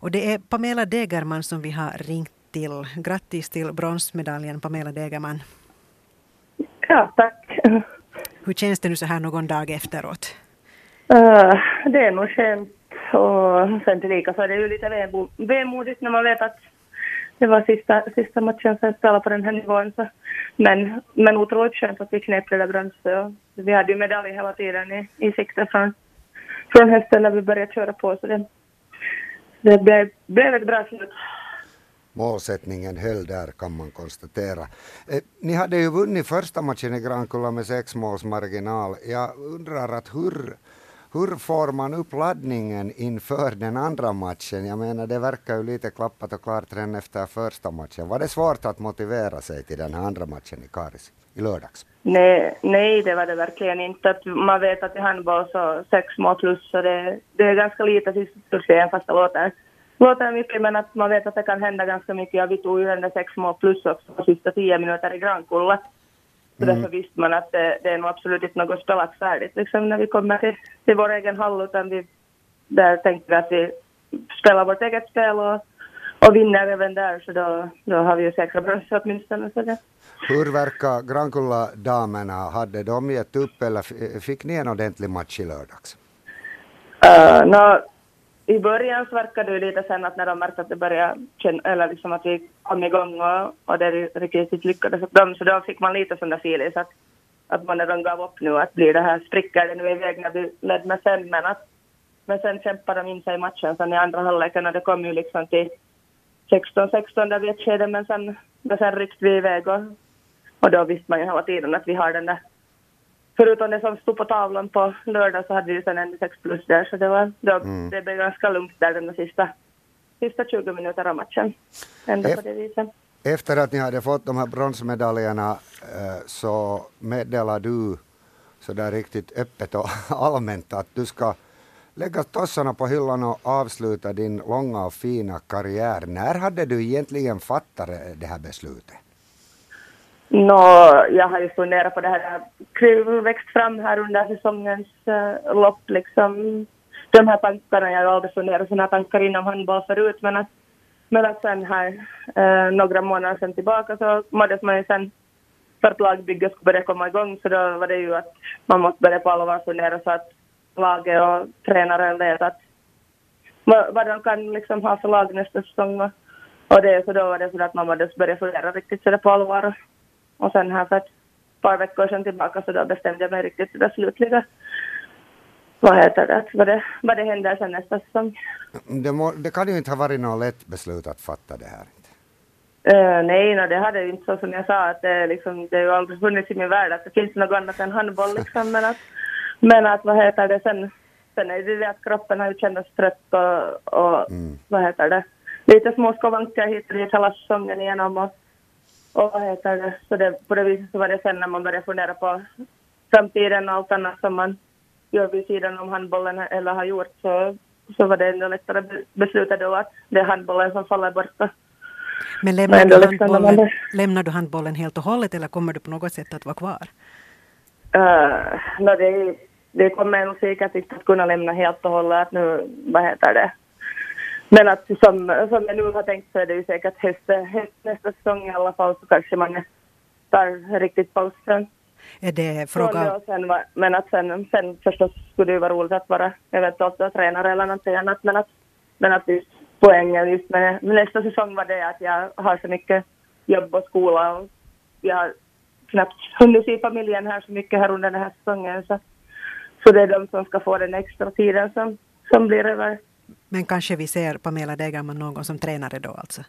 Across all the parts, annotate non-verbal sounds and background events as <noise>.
Och det är Pamela Degerman som vi har ringt till. Grattis till bronsmedaljen Pamela Degerman. Ja, tack. Hur känns det nu så här någon dag efteråt? Uh, det är nog skönt och sen tillika så är det ju lite vemodigt när man vet att det var sista, sista matchen som jag spelade på den här nivån. Så. Men, men otroligt skönt att vi knep det där bronset. Vi hade ju medalj hela tiden i, i sikte från, från hösten när vi började köra på. Så det, det blev, blev ett bra slut. Målsättningen höll där kan man konstatera. Eh, ni hade ju vunnit första matchen i Grankulla med sex måls marginal. Jag undrar att hur hur får man upp laddningen inför den andra matchen? Jag menar, det verkar ju lite klappat och klart redan efter första matchen. Var det svårt att motivera sig till den här andra matchen i Karis i lördags? Nej, nej, det var det verkligen inte. Att man vet att i handboll så sex mål plus, så det, det är ganska lite sista fast det låter, låter mycket, men att man vet att det kan hända ganska mycket. Ja, vi tog ju den där sex mål plus också på sista tio minuter i Grankulla. Så mm. därför visste man att det, det är nog absolut inte något spelat färdigt liksom, när vi kommer till, till vår egen hall, utan vi, där tänkte vi att vi spelar vårt eget spel och, och vinner även där, så då, då har vi ju säkra brons åtminstone. Så det. Hur verkar Grankulla-damerna? Hade de gett upp eller fick ni en ordentlig match i lördags? Uh, no, i början så verkade det lite sen att när de märkte att det började känna, eller liksom att vi kom igång och, och det riktigt lyckades för dem, så då fick man lite sån där feeling att, att man redan gav upp nu, att blir det här, spricker det nu iväg när vi ledde med fem men att men sen kämpade de in sig i matchen sen i andra halvleken och det kom ju liksom till 16-16 där vid ett skede, men sen, men sen ryckte vi iväg och, och då visste man ju hela tiden att vi har den där förutom det som stod på tavlan på lördag så hade vi sen en 6 plus där så det var, då, mm. det blev ganska lugnt där den sista, sista 20 minuterna av matchen. Ändå på det viset. Efter att ni hade fått de här bronsmedaljerna eh, så meddelade du så där riktigt öppet och <laughs> allmänt att du ska lägga tossarna på hyllan och avsluta din långa och fina karriär. När hade du egentligen fattat det här beslutet? No, jag har ju funderat på det här, det växt fram här under säsongens uh, lopp liksom. De här tankarna, jag har aldrig funderat sådana tankar inom handboll förut, men att, men att sen här uh, några månader sen tillbaka så måddes man ju sen för att lagbygget skulle börja komma igång så då var det ju att man måste börja på allvar fundera så att laget och tränaren vet att vad de kan liksom ha för lag nästa säsong och det, så då var det så att man måste börja fundera riktigt så det på allvar. Och sen här för ett par veckor sedan tillbaka så då bestämde jag mig riktigt det slutliga vad heter det, vad det, vad det händer sen nästa säsong. Det, må, det kan ju inte ha varit något lätt beslut att fatta det här. Uh, nej, no, det hade ju inte så som jag sa att det, liksom, det har ju aldrig funnits i min värld att det finns något annat än handboll liksom, men att, men att vad heter det sen, sen är det det att kroppen har ju känts trött och, och mm. vad heter det, lite små skavanker hit och dit hela säsongen igenom och och vad heter det, så det, på det viset så var det sen när man började fundera på framtiden och allt annat som man gör vid sidan om handbollen eller har gjort så, så var det ändå lättare besluta då att det är handbollen som faller bort. Men lämnar du, handbollen, lämnar du handbollen helt och hållet eller kommer du på något sätt att vara kvar? Uh, no, det, det kommer nog säkert inte att kunna lämna helt och hållet. Nu, vad heter det, men att som, som jag nu har tänkt så är det ju säkert höst, höst nästa säsong i alla fall så kanske man tar riktigt paus sen. Är det fråga... Sen, men att sen, sen förstås skulle det ju vara roligt att vara eventuellt tränare eller någonting annat men att, men att just poängen just med, med nästa säsong var det att jag har så mycket jobb och skola och jag har knappt hunnit se familjen här så mycket här under den här säsongen så, så det är de som ska få den extra tiden som, som blir över men kanske vi ser Pamela Degerman någon som tränare då alltså?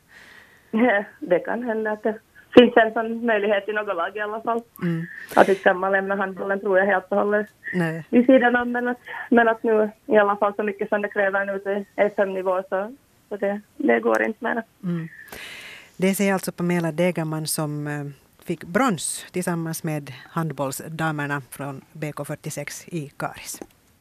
Ja, <laughs> det kan hända att det finns en sån möjlighet i något lag i alla fall. Mm. Att inte kan man lämna handbollen tror jag helt och hållet Nej. vid sidan om. Men att, men att nu i alla fall så mycket som det kräver nu till SM-nivå så, så det, det går inte mer. Mm. Det säger alltså Pamela Degerman som eh, fick brons tillsammans med handbollsdamerna från BK46 i Karis.